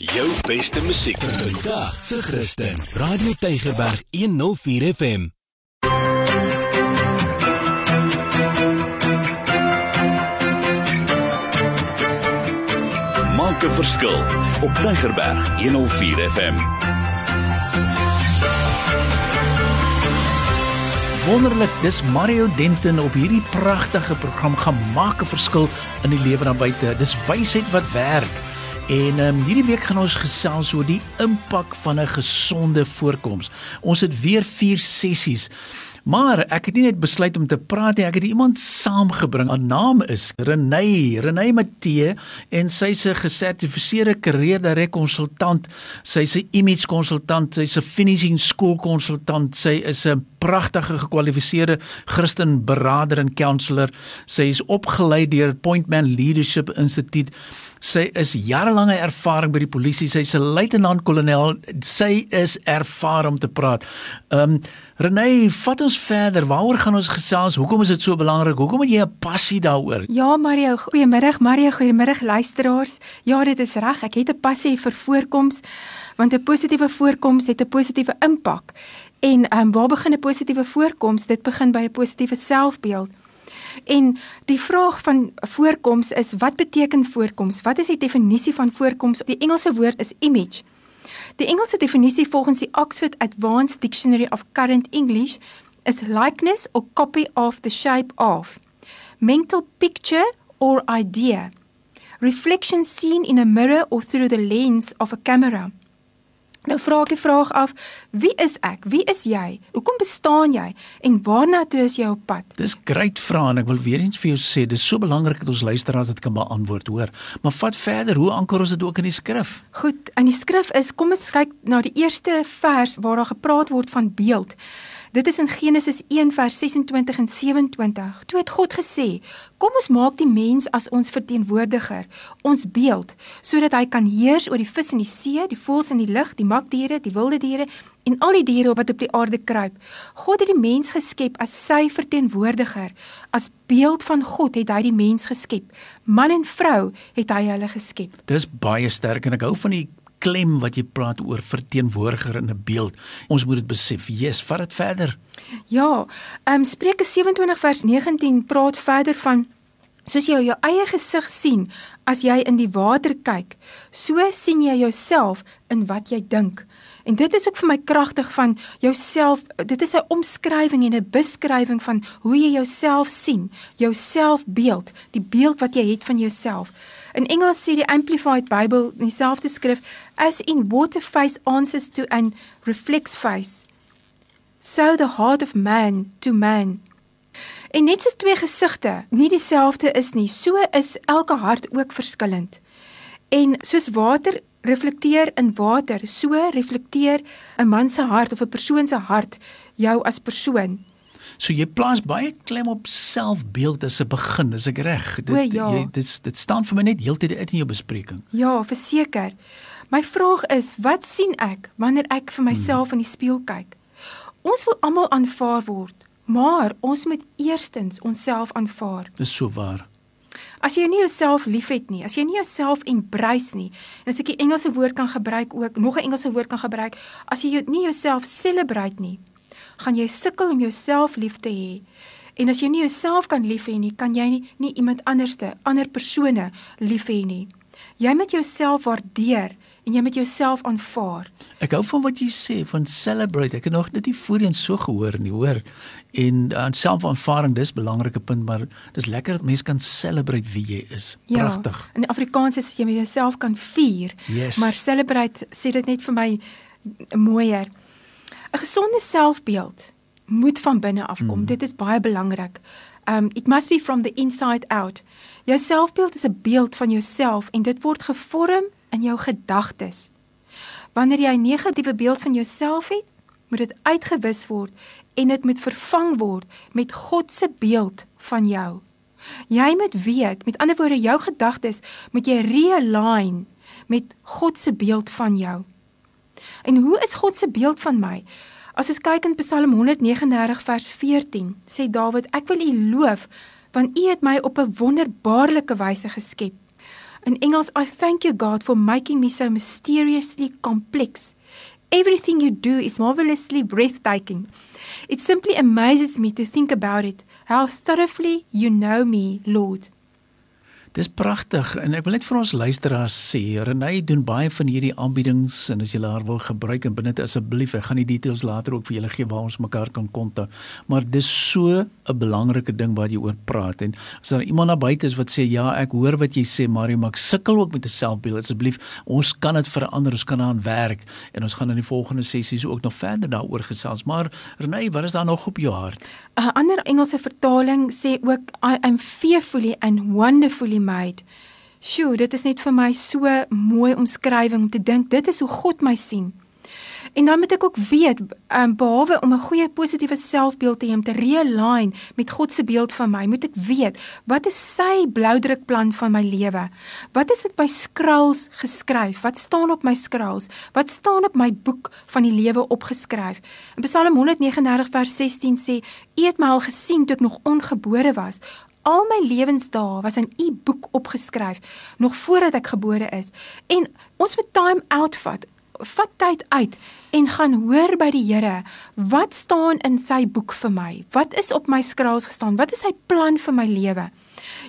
Jou beste musiek vandag se Christen. Radio Tygerberg 104 FM. Maak 'n verskil op Tygerberg 104 FM. Wonderlik, dis Mario Denton op hierdie pragtige program gemaak 'n verskil in die lewe daar buite. Dis wysheid wat werk. En um, hierdie week gaan ons gesels oor die impak van 'n gesonde voorkoms. Ons het weer 4 sessies. Maar ek het nie net besluit om te praat nie, ek het iemand saamgebring. Haar naam is Renée, Renée Matee en sy's 'n gesertifiseerde karier konsultant. Sy's 'n image konsultant, sy's 'n finishing school konsultant. Sy is 'n pragtige gekwalifiseerde Christen beraader en counselor. Sy is opgelei deur Pointman Leadership Institute. Sy is jarelange ervaring by die polisie. Sy's 'n luitenant-kolonel. Sy is ervare om te praat. Ehm um, Renée, vat ons verder. Waaroor gaan ons gesels? Hoekom is dit so belangrik? Hoekom het jy 'n passie daaroor? Ja, Mario, goeiemiddag. Mario, goeiemiddag luisteraars. Ja, dit is reg. Ek het 'n passie vir voorkoms want 'n positiewe voorkoms het 'n positiewe impak. En ehm um, waar begin 'n positiewe voorkoms? Dit begin by 'n positiewe selfbeeld. En die vraag van voorkoms is wat beteken voorkoms? Wat is die definisie van voorkoms? Die Engelse woord is image. Die Engelse definisie volgens die Oxford Advanced Dictionary of Current English is likeness or copy of the shape of mental picture or idea reflection seen in a mirror or through the lens of a camera Nou vra ek die vraag af, wie is ek? Wie is jy? Hoekom bestaan jy? En waarna toe is jy op pad? Dis great vrae en ek wil weer eens vir jou sê, dis so belangrik dat ons luisteraars dit kan beantwoord, hoor. Maar vat verder, hoe anker ons dit ook in die skrif? Goed, in die skrif is kom ons kyk na die eerste vers waar daar gepraat word van beeld. Dit is in Genesis 1 vers 26 en 27. Toe het God gesê: "Kom ons maak die mens as ons verteenwoordiger, ons beeld, sodat hy kan heers oor die vis in die see, die voëls in die lug, die makdiere, die wilde diere en al die diere wat op die aarde kruip. God het die mens geskep as sy verteenwoordiger. As beeld van God het hy die mens geskep. Man en vrou het hy hulle geskep." Dis baie sterk en ek hou van die klem wat jy praat oor verteenwoordiger in 'n beeld. Ons moet dit besef. Jesus, vat dit verder. Ja, ehm um, Spreuke 27 vers 19 praat verder van soos jy jou eie gesig sien as jy in die water kyk, so sien jy jouself in wat jy dink. En dit is ook vir my kragtig van jouself. Dit is 'n omskrywing en 'n beskrywing van hoe jy jouself sien, jou selfbeeld, die beeld wat jy het van jouself. In Engels sê die Amplified Bible in dieselfde skrif as in water face answers to an reflex face so the heart of man to man. En net so twee gesigte nie dieselfde is nie. So is elke hart ook verskillend. En soos water reflekteer in water so reflekteer 'n man se hart of 'n persoon se hart jou as persoon So jy plaas baie klem op selfbeeld as 'n begin, is ek reg? Dit ja. jy dit dit staan vir my net heeltyd uit in jou bespreking. Ja, verseker. My vraag is, wat sien ek wanneer ek vir myself hmm. in die spieël kyk? Ons wil almal aanvaar word, maar ons moet eerstens onsself aanvaar. Dis so waar. As jy nie jouself liefhet nie, as jy nie jouself embrace nie, en as ek die Engelse woord kan gebruik ook, nog 'n Engelse woord kan gebruik, as jy nie jouself celebrate nie, gaan jy sukkel om jouself lief te hê. En as jy nie jouself kan lief hê nie, kan jy nie, nie iemand anderste, ander persone lief hê nie. Jy moet jouself waardeer en jy moet jouself aanvaar. Ek hou van wat jy sê van celebrate. Ek het nog dit nie voorheen so gehoor nie, hoor. En aan uh, selfaanvaarding dis 'n belangrike punt, maar dis lekker dat mense kan celebrate wie jy is. Ja, Pragtig. Ja, in Afrikaans is jy met jouself kan vier, yes. maar celebrate sê dit net vir my mooier. 'n Gesonde selfbeeld moet van binne afkom. Mm. Dit is baie belangrik. Um it must be from the inside out. Jou selfbeeld is 'n beeld van jouself en dit word gevorm in jou gedagtes. Wanneer jy 'n negatiewe beeld van jouself het, moet dit uitgewis word en dit moet vervang word met God se beeld van jou. Jy moet weet, met ander woorde, jou gedagtes moet jy realign met God se beeld van jou. En hoe is God se beeld van my? As ons kyk in Psalm 139 vers 14, sê Dawid: Ek wil U loof want U het my op 'n wonderbaarlike wyse geskep. In Engels, I thank you God for making me so mysteriously complex. Everything you do is marvelously breathtaking. It simply amazes me to think about it, how thoroughly you know me, Lord. Dis pragtig en ek wil net vir ons luisteraars sê, Renay doen baie van hierdie aanbiedings en as jy haar wil gebruik en binne asseblief, ek gaan die details later ook vir julle gee waar ons mekaar kan kontak. Maar dis so 'n belangrike ding wat jy oor praat en as daar iemand na buite is wat sê ja, ek hoor wat jy sê, Mario, maar ek sukkel ook met 'n selfbeeld. Asseblief, ons kan dit verander, ons kan daaraan werk en ons gaan in die volgende sessies ook nog verder daaroor gesels. Maar Renay, wat is daar nog op jou hart? 'n Ander Engelse vertaling sê ook I am fearfully and wonderfully made. Sjoe, dit is net vir my so mooi omskrywing om te dink dit is hoe God my sien. En dan moet ek ook weet, um, behalwe om 'n goeie positiewe selfbeeld te hê om te realign met God se beeld van my, moet ek weet wat is sy bloudrukplan van my lewe? Wat is dit by skrulls geskryf? Wat staan op my skrulls? Wat staan op my boek van die lewe opgeskryf? In Psalm 139 vers 16 sê: "U het my al gesien toe ek nog ongebore was." Al my lewensdae was in u boek opgeskryf nog voordat ek gebore is. En ons moet time out vat. Vat tyd uit en gaan hoor by die Here wat staan in sy boek vir my? Wat is op my skraals gestaan? Wat is sy plan vir my lewe?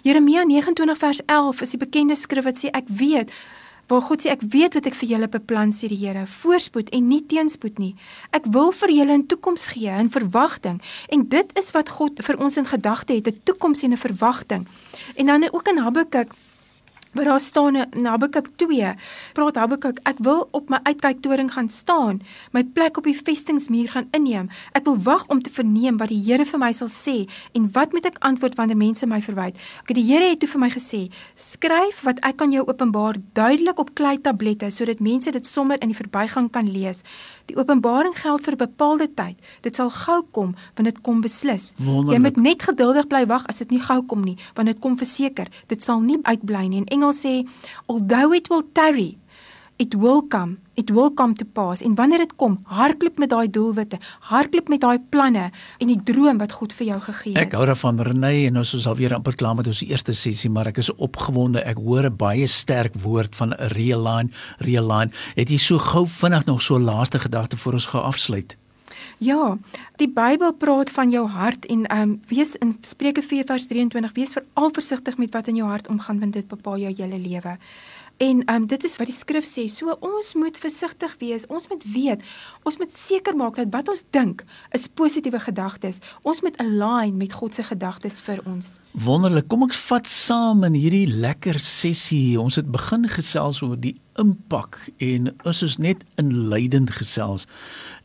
Jeremia 29 vers 11 is die bekende skrif wat sê ek weet waar God sê ek weet wat ek vir julle beplan sê die Here voorspoed en nie teenspoed nie. Ek wil vir julle 'n toekoms gee 'n verwagting. En dit is wat God vir ons in gedagte het 'n toekoms en 'n verwagting. En dan ook in Habakuk Maar daar staan in Habakuk 2, praat Habakuk, ek wil op my uitkyktoring gaan staan, my plek op die vestingsmuur gaan inneem. Ek wil wag om te verneem wat die Here vir my sal sê en wat moet ek antwoord wanneer mense my verwyd. Okay, die Here het toe vir my gesê, skryf wat ek aan jou openbaar duidelik op klei tablette sodat mense dit sommer in die verbygang kan lees. Die openbaring geld vir 'n bepaalde tyd. Dit sal gou kom wanneer dit kom beslis. Wonderlik. Jy moet net geduldig bly wag as dit nie gou kom nie, want dit kom verseker. Dit sal nie uitbly nie. En Engels sê although it will tarry it will come it will come to pass. En wanneer dit kom hardloop met daai doelwitte hardloop met daai planne en die droom wat God vir jou gegee het. Ek hou daarvan Renay en ons is al weer amper klaar met ons eerste sessie maar ek is opgewonde. Ek hoor 'n baie sterk woord van realign realign het jy so gou vinnig nog so laaste gedagte voor ons gaan afsluit Ja, die Bybel praat van jou hart en ehm um, wees in Spreuke 4:23 wees veral versigtig met wat in jou hart omgaan want dit bepaal jou hele lewe. En ehm um, dit is wat die skrif sê. So ons moet versigtig wees. Ons moet weet, ons moet seker maak dat wat ons dink is positiewe gedagtes. Ons moet align met God se gedagtes vir ons. Wonderlik. Kom ek vat saam in hierdie lekker sessie. Ons het begin gesels oor die impak en is ons net inleidend gesels.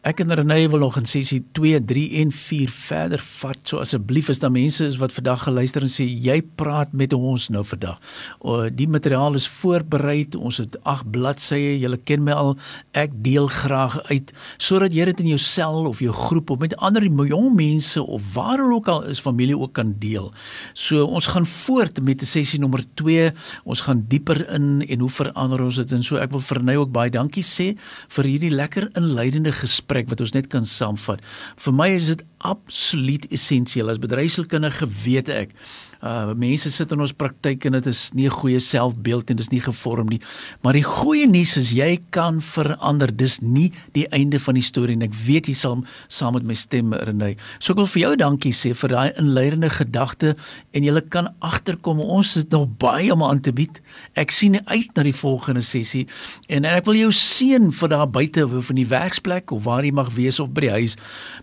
Ek en Renée wil nog in sessie 2, 3 en 4 verder vat. So asseblief is daar mense is wat vandag geluister en sê jy praat met ons nou vandag. O die materiaal is voorberei. Ons het 8 bladsye. Julle ken my al. Ek deel graag uit sodat jy dit in jou sel of jou groep of met ander jong mense of waar ook al is familie ook kan deel. So ons gaan voort met sessie nommer 2. Ons gaan dieper in en hoe verander ons dit en so ek wil vir Renée ook baie dankie sê vir hierdie lekker inleidende gesprek gesprek wat ons net kan saamvat. Vir my is dit absoluut essensieel as bedryfskundige weet ek Uh mense sit in ons praktyk en dit is nie 'n goeie selfbeeld en dit is nie gevorm nie. Maar die goeie nuus is jy kan verander. Dis nie die einde van die storie en ek weet jy sal saam met my stem Renay. So ek wil vir jou dankie sê vir daai inleidende gedagte en jy kan agterkom ons het nog baie om aan te bied. Ek sien uit na die volgende sessie en, en ek wil jou seën vir daar buite of in die werksplek of waar jy mag wees of by die huis.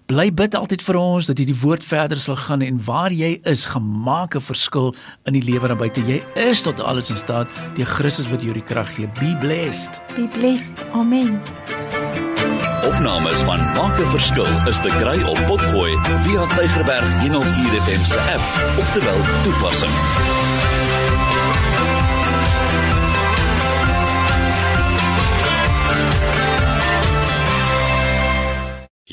Bly bid altyd vir ons dat jy die woord verder sal gaan en waar jy is gemaak verskil in die lewe daar buite. Jy is tot alles in staat deur Christus wat jou die krag gee. Be blessed. Be blessed. Amen. Opnames van Maak 'n Verskil is te kry op Potgooi via Tigerberg 104 FM se app of te wel toepassing.